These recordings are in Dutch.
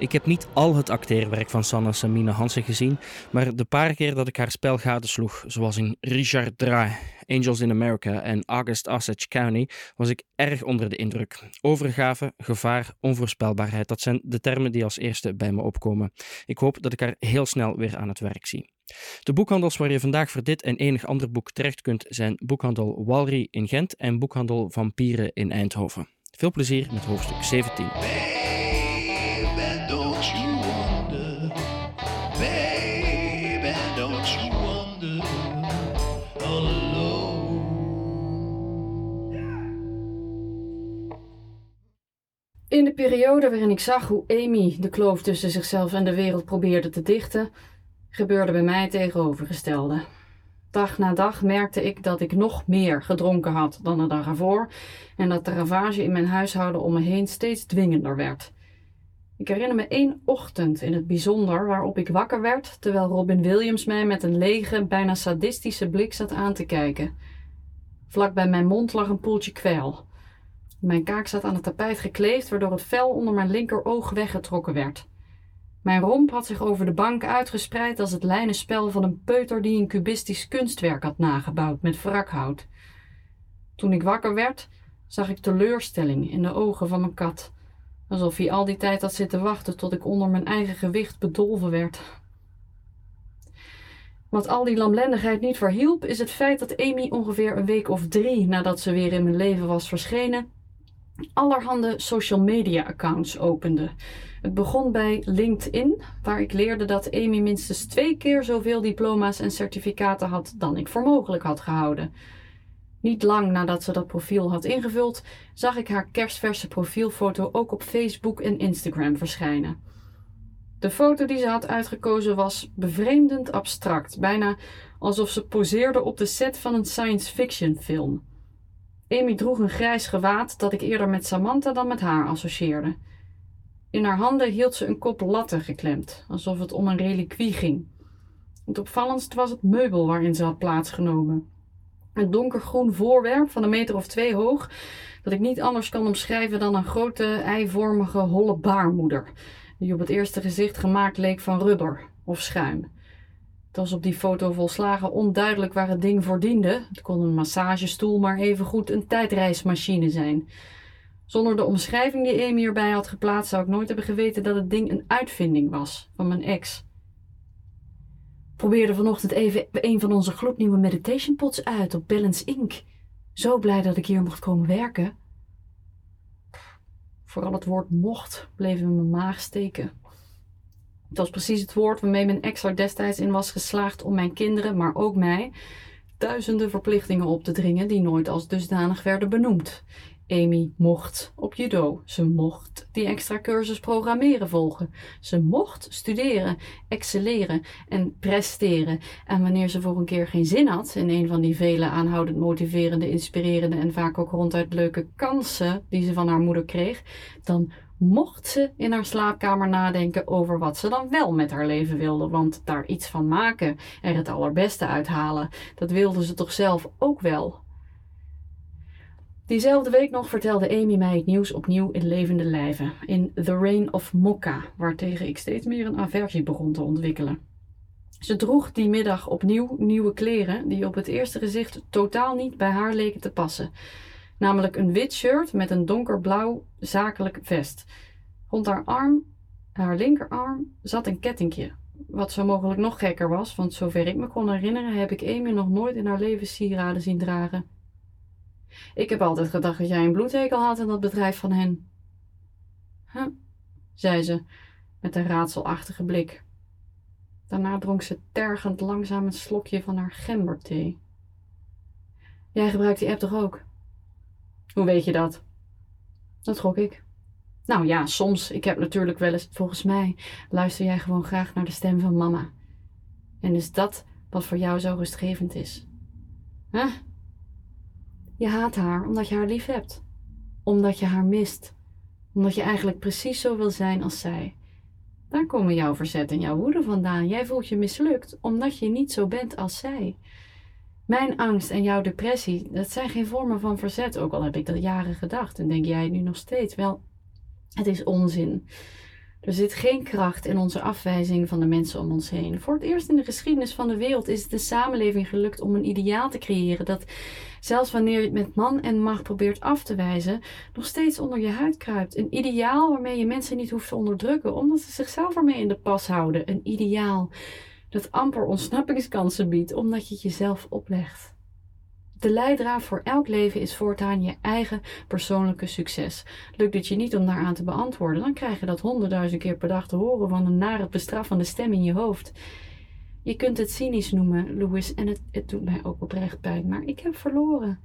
Ik heb niet al het acteerwerk van Sanna Samina Hansen gezien, maar de paar keer dat ik haar spel gadesloeg, zoals in Richard Dra, Angels in America en August Osage County, was ik erg onder de indruk. Overgave, gevaar, onvoorspelbaarheid, dat zijn de termen die als eerste bij me opkomen. Ik hoop dat ik haar heel snel weer aan het werk zie. De boekhandels waar je vandaag voor dit en enig ander boek terecht kunt zijn boekhandel Walry in Gent en boekhandel Vampieren in Eindhoven. Veel plezier met hoofdstuk 17. Periode waarin ik zag hoe Amy de kloof tussen zichzelf en de wereld probeerde te dichten, gebeurde bij mij het tegenovergestelde. Dag na dag merkte ik dat ik nog meer gedronken had dan de dag ervoor en dat de ravage in mijn huishouden om me heen steeds dwingender werd. Ik herinner me één ochtend in het bijzonder waarop ik wakker werd terwijl Robin Williams mij met een lege, bijna sadistische blik zat aan te kijken. Vlak bij mijn mond lag een poeltje kwijl. Mijn kaak zat aan het tapijt gekleefd, waardoor het vel onder mijn linkeroog weggetrokken werd. Mijn romp had zich over de bank uitgespreid als het lijnenspel van een peuter die een cubistisch kunstwerk had nagebouwd met wrakhout. Toen ik wakker werd, zag ik teleurstelling in de ogen van mijn kat, alsof hij al die tijd had zitten wachten tot ik onder mijn eigen gewicht bedolven werd. Wat al die lamlendigheid niet verhielp, is het feit dat Amy ongeveer een week of drie nadat ze weer in mijn leven was verschenen, allerhande social media accounts opende. Het begon bij LinkedIn, waar ik leerde dat Amy minstens twee keer zoveel diploma's en certificaten had dan ik voor mogelijk had gehouden. Niet lang nadat ze dat profiel had ingevuld, zag ik haar kerstverse profielfoto ook op Facebook en Instagram verschijnen. De foto die ze had uitgekozen was bevreemdend abstract, bijna alsof ze poseerde op de set van een science fiction film. Amy droeg een grijs gewaad dat ik eerder met Samantha dan met haar associeerde. In haar handen hield ze een kop latten geklemd, alsof het om een reliquie ging. Het opvallendst was het meubel waarin ze had plaatsgenomen. Een donkergroen voorwerp van een meter of twee hoog, dat ik niet anders kan omschrijven dan een grote, eivormige, holle baarmoeder, die op het eerste gezicht gemaakt leek van rubber of schuim. Het was op die foto volslagen onduidelijk waar het ding voor diende. Het kon een massagestoel, maar evengoed een tijdreismachine zijn. Zonder de omschrijving die Amy erbij had geplaatst, zou ik nooit hebben geweten dat het ding een uitvinding was van mijn ex. Probeerde vanochtend even een van onze gloednieuwe meditation pots uit op Balance Inc. Zo blij dat ik hier mocht komen werken. Vooral het woord mocht bleef in mijn maag steken. Het was precies het woord waarmee mijn ex er destijds in was geslaagd om mijn kinderen, maar ook mij, duizenden verplichtingen op te dringen die nooit als dusdanig werden benoemd. Amy mocht op judo. Ze mocht die extra cursus programmeren volgen. Ze mocht studeren, excelleren en presteren. En wanneer ze voor een keer geen zin had in een van die vele aanhoudend motiverende, inspirerende en vaak ook ronduit leuke kansen die ze van haar moeder kreeg, dan mocht ze in haar slaapkamer nadenken over wat ze dan wel met haar leven wilde. Want daar iets van maken, er het allerbeste uithalen, dat wilde ze toch zelf ook wel. Diezelfde week nog vertelde Amy mij het nieuws opnieuw in levende lijven. In The Reign of Mokka, waartegen ik steeds meer een aversie begon te ontwikkelen. Ze droeg die middag opnieuw nieuwe kleren die op het eerste gezicht totaal niet bij haar leken te passen. Namelijk een wit shirt met een donkerblauw zakelijk vest. Rond haar arm, haar linkerarm, zat een kettingje. Wat zo mogelijk nog gekker was, want zover ik me kon herinneren heb ik Amy nog nooit in haar leven sieraden zien dragen. Ik heb altijd gedacht dat jij een bloedhekel had in dat bedrijf van hen. Huh, zei ze met een raadselachtige blik. Daarna dronk ze tergend langzaam een slokje van haar gemberthee. Jij gebruikt die app toch ook? Hoe weet je dat? Dat gok ik. Nou ja, soms. Ik heb natuurlijk wel eens. Volgens mij luister jij gewoon graag naar de stem van mama. En is dat wat voor jou zo rustgevend is? Huh? Je haat haar omdat je haar lief hebt. Omdat je haar mist. Omdat je eigenlijk precies zo wil zijn als zij. Daar komen jouw verzet en jouw woede vandaan. Jij voelt je mislukt omdat je niet zo bent als zij. Mijn angst en jouw depressie, dat zijn geen vormen van verzet, ook al heb ik dat jaren gedacht en denk jij nu nog steeds. Wel, het is onzin. Er zit geen kracht in onze afwijzing van de mensen om ons heen. Voor het eerst in de geschiedenis van de wereld is het de samenleving gelukt om een ideaal te creëren dat, zelfs wanneer je het met man en macht probeert af te wijzen, nog steeds onder je huid kruipt. Een ideaal waarmee je mensen niet hoeft te onderdrukken, omdat ze zichzelf ermee in de pas houden. Een ideaal dat amper ontsnappingskansen biedt, omdat je het jezelf oplegt. De leidraad voor elk leven is voortaan je eigen persoonlijke succes. Lukt het je niet om daaraan te beantwoorden, dan krijg je dat honderdduizend keer per dag te horen van een nare bestraffende stem in je hoofd. Je kunt het cynisch noemen, Louis, en het, het doet mij ook oprecht pijn, maar ik heb verloren.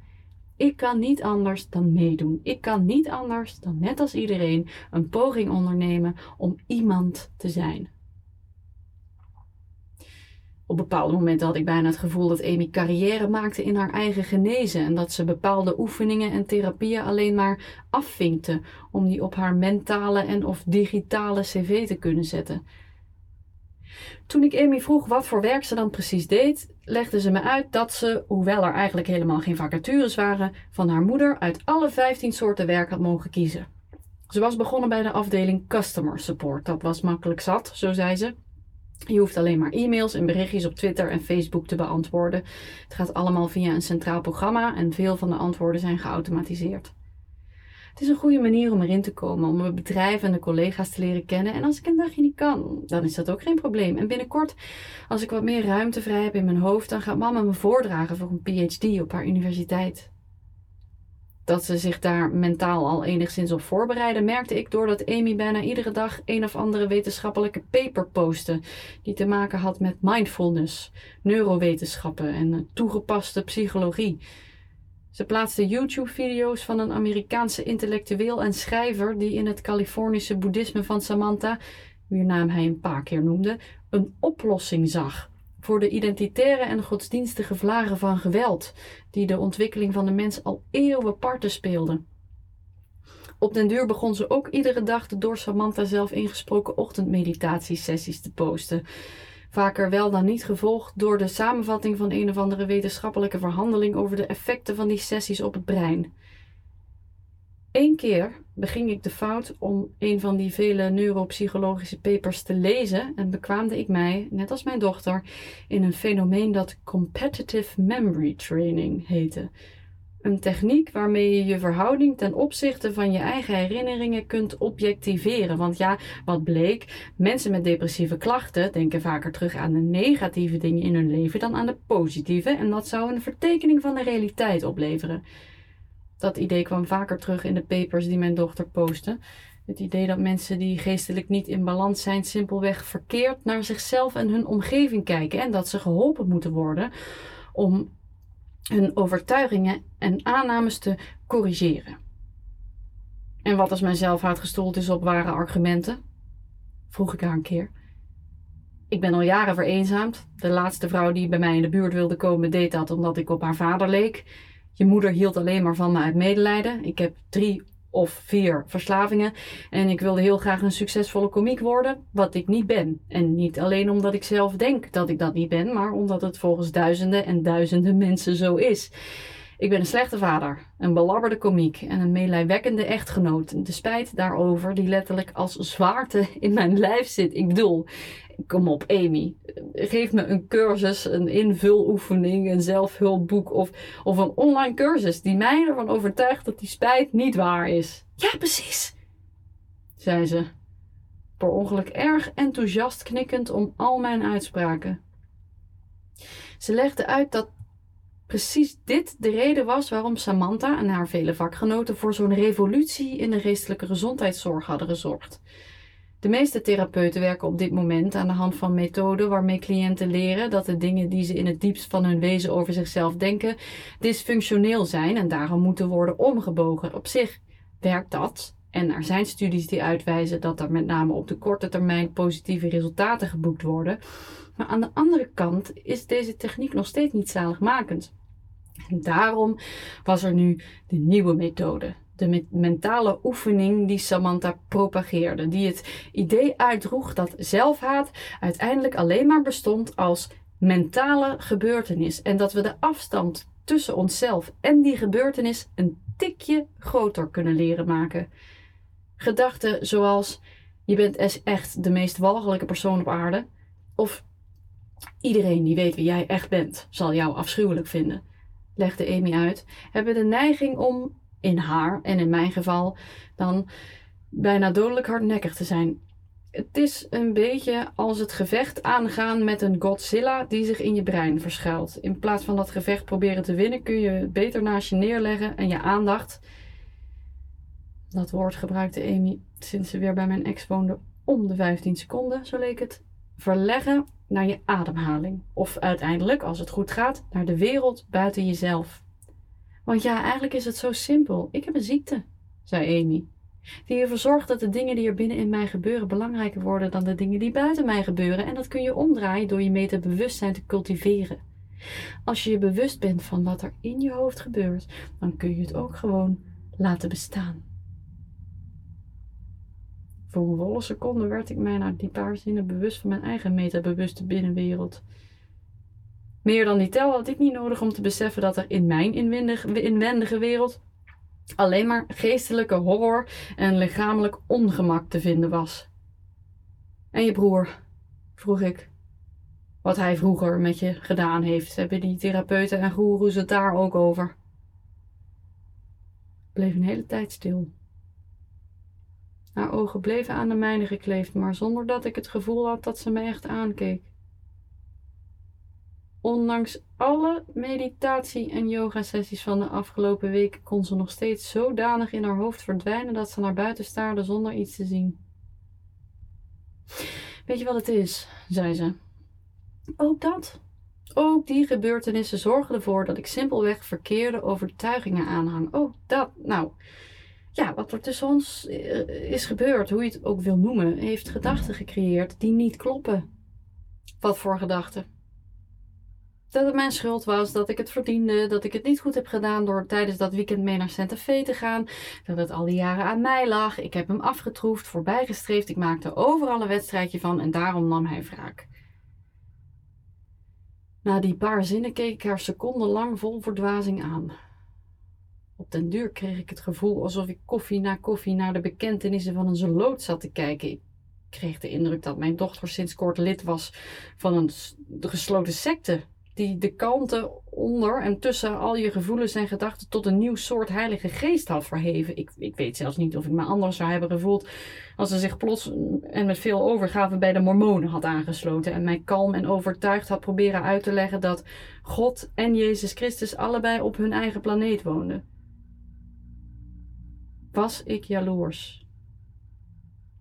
Ik kan niet anders dan meedoen. Ik kan niet anders dan net als iedereen een poging ondernemen om iemand te zijn. Op bepaalde momenten had ik bijna het gevoel dat Amy carrière maakte in haar eigen genezen en dat ze bepaalde oefeningen en therapieën alleen maar afvinkte om die op haar mentale en of digitale cv te kunnen zetten. Toen ik Amy vroeg wat voor werk ze dan precies deed, legde ze me uit dat ze, hoewel er eigenlijk helemaal geen vacatures waren, van haar moeder uit alle 15 soorten werk had mogen kiezen. Ze was begonnen bij de afdeling Customer Support. Dat was makkelijk zat, zo zei ze. Je hoeft alleen maar e-mails en berichtjes op Twitter en Facebook te beantwoorden. Het gaat allemaal via een centraal programma en veel van de antwoorden zijn geautomatiseerd. Het is een goede manier om erin te komen, om mijn bedrijf en de collega's te leren kennen. En als ik een dagje niet kan, dan is dat ook geen probleem. En binnenkort, als ik wat meer ruimte vrij heb in mijn hoofd, dan gaat mama me voordragen voor een PhD op haar universiteit dat ze zich daar mentaal al enigszins op voorbereiden, merkte ik doordat Amy bijna iedere dag een of andere wetenschappelijke paper postte die te maken had met mindfulness, neurowetenschappen en toegepaste psychologie. Ze plaatste YouTube-video's van een Amerikaanse intellectueel en schrijver die in het Californische boeddhisme van Samantha, wier naam hij een paar keer noemde, een oplossing zag voor de identitaire en godsdienstige vlagen van geweld, die de ontwikkeling van de mens al eeuwen parten speelden. Op den duur begon ze ook iedere dag de door Samantha zelf ingesproken ochtendmeditatiesessies te posten. Vaker wel dan niet gevolgd door de samenvatting van een of andere wetenschappelijke verhandeling over de effecten van die sessies op het brein. Eén keer beging ik de fout om een van die vele neuropsychologische papers te lezen en bekwaamde ik mij, net als mijn dochter, in een fenomeen dat competitive memory training heette. Een techniek waarmee je je verhouding ten opzichte van je eigen herinneringen kunt objectiveren. Want ja, wat bleek, mensen met depressieve klachten denken vaker terug aan de negatieve dingen in hun leven dan aan de positieve. En dat zou een vertekening van de realiteit opleveren. Dat idee kwam vaker terug in de papers die mijn dochter postte. Het idee dat mensen die geestelijk niet in balans zijn, simpelweg verkeerd naar zichzelf en hun omgeving kijken. En dat ze geholpen moeten worden om hun overtuigingen en aannames te corrigeren. En wat als mijn zelfhaat gestoeld is op ware argumenten? Vroeg ik haar een keer. Ik ben al jaren vereenzaamd. De laatste vrouw die bij mij in de buurt wilde komen, deed dat omdat ik op haar vader leek. Je moeder hield alleen maar van me uit medelijden. Ik heb drie of vier verslavingen. En ik wilde heel graag een succesvolle komiek worden, wat ik niet ben. En niet alleen omdat ik zelf denk dat ik dat niet ben, maar omdat het volgens duizenden en duizenden mensen zo is. Ik ben een slechte vader, een belabberde komiek en een meelijwekkende echtgenoot. De spijt daarover die letterlijk als zwaarte in mijn lijf zit. Ik bedoel, kom op Amy, geef me een cursus, een invuloefening, een zelfhulpboek of, of een online cursus die mij ervan overtuigt dat die spijt niet waar is. Ja, precies, zei ze, per ongeluk erg enthousiast knikkend om al mijn uitspraken. Ze legde uit dat precies dit de reden was waarom Samantha en haar vele vakgenoten voor zo'n revolutie in de geestelijke gezondheidszorg hadden gezorgd. De meeste therapeuten werken op dit moment aan de hand van methoden waarmee cliënten leren dat de dingen die ze in het diepst van hun wezen over zichzelf denken dysfunctioneel zijn en daarom moeten worden omgebogen. Op zich werkt dat. En er zijn studies die uitwijzen dat er met name op de korte termijn positieve resultaten geboekt worden. Maar aan de andere kant is deze techniek nog steeds niet zaligmakend. En daarom was er nu de nieuwe methode, de mentale oefening die Samantha propageerde, die het idee uitdroeg dat zelfhaat uiteindelijk alleen maar bestond als mentale gebeurtenis en dat we de afstand tussen onszelf en die gebeurtenis een tikje groter kunnen leren maken. Gedachten zoals Je bent echt de meest walgelijke persoon op aarde. Of iedereen die weet wie jij echt bent, zal jou afschuwelijk vinden, legde Amy uit. Hebben de neiging om, in haar en in mijn geval, dan bijna dodelijk hardnekkig te zijn. Het is een beetje als het gevecht aangaan met een Godzilla die zich in je brein verschuilt. In plaats van dat gevecht proberen te winnen, kun je het beter naast je neerleggen en je aandacht. Dat woord gebruikte Amy sinds ze weer bij mijn ex woonde om de 15 seconden, zo leek het. Verleggen naar je ademhaling. Of uiteindelijk, als het goed gaat, naar de wereld buiten jezelf. Want ja, eigenlijk is het zo simpel. Ik heb een ziekte, zei Amy die ervoor zorgt dat de dingen die er binnen in mij gebeuren belangrijker worden dan de dingen die buiten mij gebeuren. En dat kun je omdraaien door je meta-bewustzijn te cultiveren. Als je je bewust bent van wat er in je hoofd gebeurt, dan kun je het ook gewoon laten bestaan. Voor een volle seconde werd ik mij na die paar zinnen bewust van mijn eigen metabewuste binnenwereld. Meer dan die tel had ik niet nodig om te beseffen dat er in mijn inwendige wereld alleen maar geestelijke horror en lichamelijk ongemak te vinden was. En je broer? vroeg ik. Wat hij vroeger met je gedaan heeft, hebben die therapeuten en goeroes het daar ook over? Bleef een hele tijd stil. Haar ogen bleven aan de mijne gekleefd, maar zonder dat ik het gevoel had dat ze me echt aankeek. Ondanks alle meditatie- en yoga-sessies van de afgelopen weken kon ze nog steeds zodanig in haar hoofd verdwijnen dat ze naar buiten staarde zonder iets te zien. Weet je wat het is? zei ze. Ook dat. Ook die gebeurtenissen zorgen ervoor dat ik simpelweg verkeerde overtuigingen aanhang. Oh, dat. Nou, ja, wat er tussen ons eh, is gebeurd, hoe je het ook wil noemen, heeft gedachten gecreëerd die niet kloppen. Wat voor gedachten? Dat het mijn schuld was, dat ik het verdiende, dat ik het niet goed heb gedaan door tijdens dat weekend mee naar Santa Fe te gaan, dat het al die jaren aan mij lag. Ik heb hem afgetroefd, voorbijgestreefd, ik maakte overal een wedstrijdje van en daarom nam hij wraak. Na die paar zinnen keek ik haar secondenlang vol verdwazing aan. Op den duur kreeg ik het gevoel alsof ik koffie na koffie naar de bekentenissen van een zoloot zat te kijken. Ik kreeg de indruk dat mijn dochter sinds kort lid was van een gesloten secte die de kanten onder en tussen al je gevoelens en gedachten tot een nieuw soort heilige geest had verheven. Ik, ik weet zelfs niet of ik me anders zou hebben gevoeld als ze zich plots en met veel overgave bij de Mormonen had aangesloten en mij kalm en overtuigd had proberen uit te leggen dat God en Jezus Christus allebei op hun eigen planeet woonden. Was ik jaloers?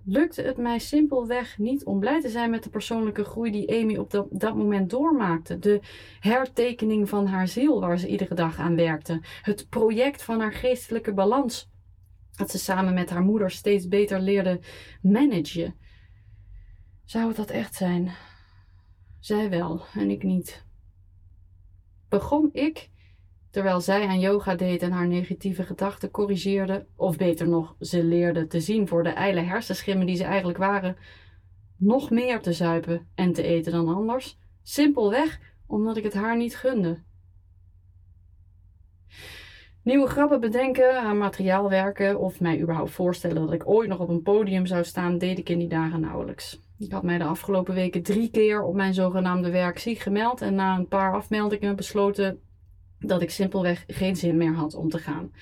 Lukte het mij simpelweg niet om blij te zijn met de persoonlijke groei die Amy op dat, dat moment doormaakte. De hertekening van haar ziel waar ze iedere dag aan werkte. Het project van haar geestelijke balans. Dat ze samen met haar moeder steeds beter leerde managen. Zou het dat echt zijn? Zij wel en ik niet. Begon ik terwijl zij aan yoga deed en haar negatieve gedachten corrigeerde, of beter nog, ze leerde te zien voor de ijle hersenschimmen die ze eigenlijk waren, nog meer te zuipen en te eten dan anders, simpelweg omdat ik het haar niet gunde. Nieuwe grappen bedenken, aan materiaal werken of mij überhaupt voorstellen dat ik ooit nog op een podium zou staan, deed ik in die dagen nauwelijks. Ik had mij de afgelopen weken drie keer op mijn zogenaamde werk ziek gemeld en na een paar afmeldingen besloten dat ik simpelweg geen zin meer had om te gaan.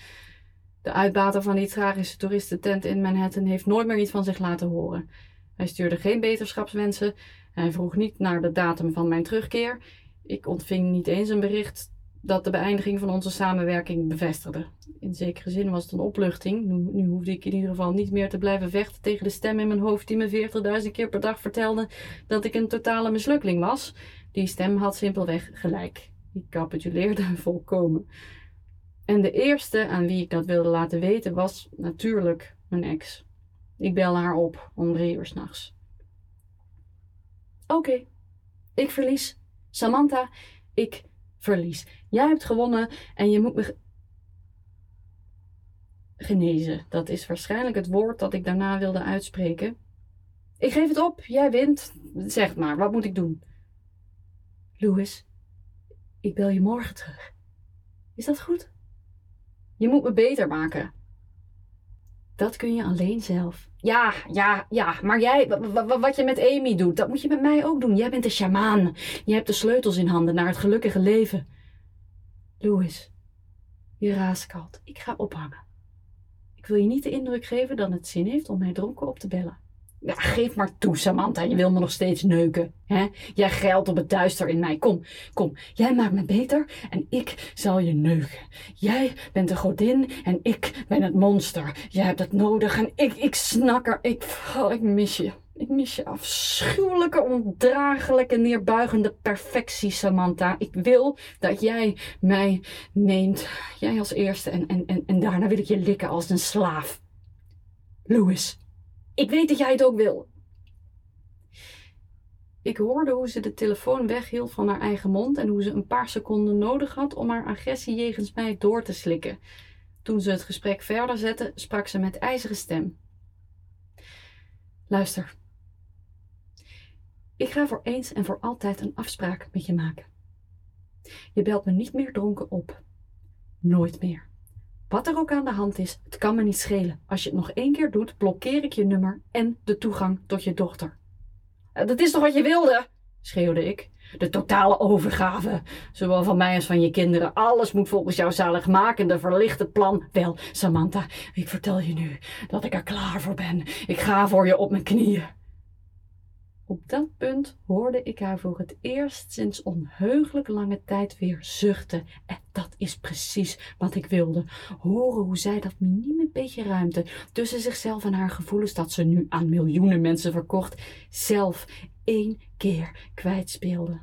De uitbater van die tragische toeristentent in Manhattan heeft nooit meer iets van zich laten horen. Hij stuurde geen beterschapswensen. Hij vroeg niet naar de datum van mijn terugkeer. Ik ontving niet eens een bericht dat de beëindiging van onze samenwerking bevestigde. In zekere zin was het een opluchting. Nu, nu hoefde ik in ieder geval niet meer te blijven vechten tegen de stem in mijn hoofd die me 40.000 keer per dag vertelde dat ik een totale mislukking was. Die stem had simpelweg gelijk. Ik capituleerde volkomen. En de eerste aan wie ik dat wilde laten weten was natuurlijk mijn ex. Ik belde haar op om drie uur s'nachts. Oké, ik verlies. Samantha, ik verlies. Jij hebt gewonnen en je moet me genezen. Dat is waarschijnlijk het woord dat ik daarna wilde uitspreken. Ik geef het op, jij wint. Zeg maar, wat moet ik doen? Louis, ik bel je morgen terug. Is dat goed? Je moet me beter maken. Dat kun je alleen zelf. Ja, ja, ja, maar jij, wat je met Amy doet, dat moet je met mij ook doen. Jij bent de sjamaan. Je hebt de sleutels in handen naar het gelukkige leven. Louis, je raaskalt. Ik ga ophangen. Ik wil je niet de indruk geven dat het zin heeft om mij dronken op te bellen. Geef maar toe, Samantha. Je wil me nog steeds neuken. Hè? Jij geldt op het duister in mij. Kom, kom. Jij maakt me beter en ik zal je neuken. Jij bent de godin en ik ben het monster. Jij hebt het nodig en ik, ik snak er. Ik, oh, ik mis je. Ik mis je afschuwelijke, ondraaglijke, neerbuigende perfectie, Samantha. Ik wil dat jij mij neemt. Jij als eerste en, en, en, en daarna wil ik je likken als een slaaf. Louis. Ik weet dat jij het ook wil. Ik hoorde hoe ze de telefoon weghield van haar eigen mond en hoe ze een paar seconden nodig had om haar agressie jegens mij door te slikken. Toen ze het gesprek verder zette, sprak ze met ijzeren stem. Luister. Ik ga voor eens en voor altijd een afspraak met je maken. Je belt me niet meer dronken op. Nooit meer. Wat er ook aan de hand is, het kan me niet schelen. Als je het nog één keer doet, blokkeer ik je nummer en de toegang tot je dochter. Eh, dat is toch wat je wilde? schreeuwde ik. De totale overgave, zowel van mij als van je kinderen. Alles moet volgens jouw zaligmakende, verlichte plan. Wel, Samantha, ik vertel je nu dat ik er klaar voor ben. Ik ga voor je op mijn knieën. Op dat punt hoorde ik haar voor het eerst sinds onheugelijk lange tijd weer zuchten. En dat is precies wat ik wilde. Horen hoe zij dat minieme beetje ruimte tussen zichzelf en haar gevoelens dat ze nu aan miljoenen mensen verkocht, zelf één keer kwijtspeelde.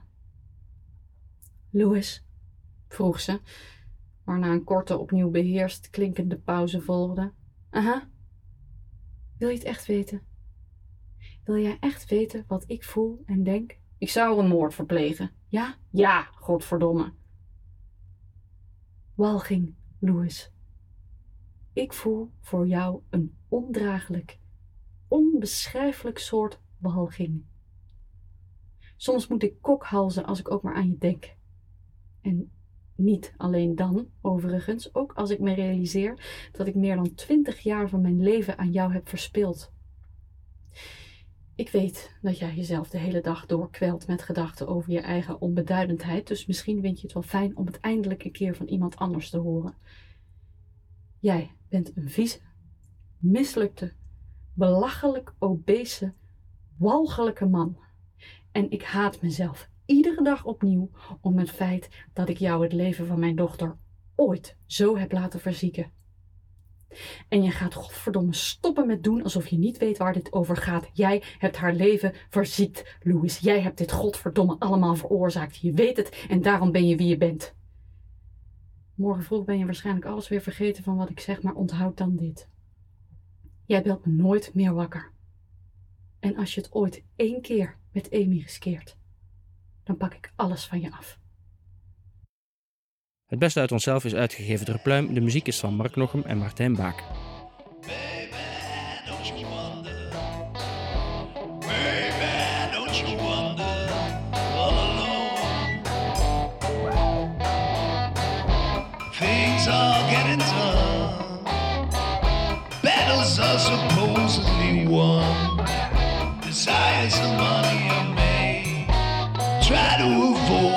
Louis, vroeg ze, waarna een korte, opnieuw beheerst klinkende pauze volgde. Aha. Wil je het echt weten? Wil jij echt weten wat ik voel en denk? Ik zou een moord verplegen. Ja? Ja, godverdomme. Walging, Louis. Ik voel voor jou een ondraaglijk, onbeschrijfelijk soort walging. Soms moet ik kokhalzen als ik ook maar aan je denk. En niet alleen dan, overigens, ook als ik me realiseer dat ik meer dan twintig jaar van mijn leven aan jou heb verspild. Ik weet dat jij jezelf de hele dag doorkwelt met gedachten over je eigen onbeduidendheid, dus misschien vind je het wel fijn om het eindelijk een keer van iemand anders te horen. Jij bent een vieze, mislukte, belachelijk obese, walgelijke man. En ik haat mezelf iedere dag opnieuw om het feit dat ik jou het leven van mijn dochter ooit zo heb laten verzieken. En je gaat godverdomme stoppen met doen alsof je niet weet waar dit over gaat. Jij hebt haar leven verziekt, Louis. Jij hebt dit godverdomme allemaal veroorzaakt. Je weet het en daarom ben je wie je bent. Morgen vroeg ben je waarschijnlijk alles weer vergeten van wat ik zeg, maar onthoud dan dit. Jij belt me nooit meer wakker. En als je het ooit één keer met Amy riskeert, dan pak ik alles van je af. Het beste uit onszelf is uitgegeven door Pluim. De muziek is van Mark Nochem en Martijn Baak. supposedly won. Desires the money you made. Try to avoid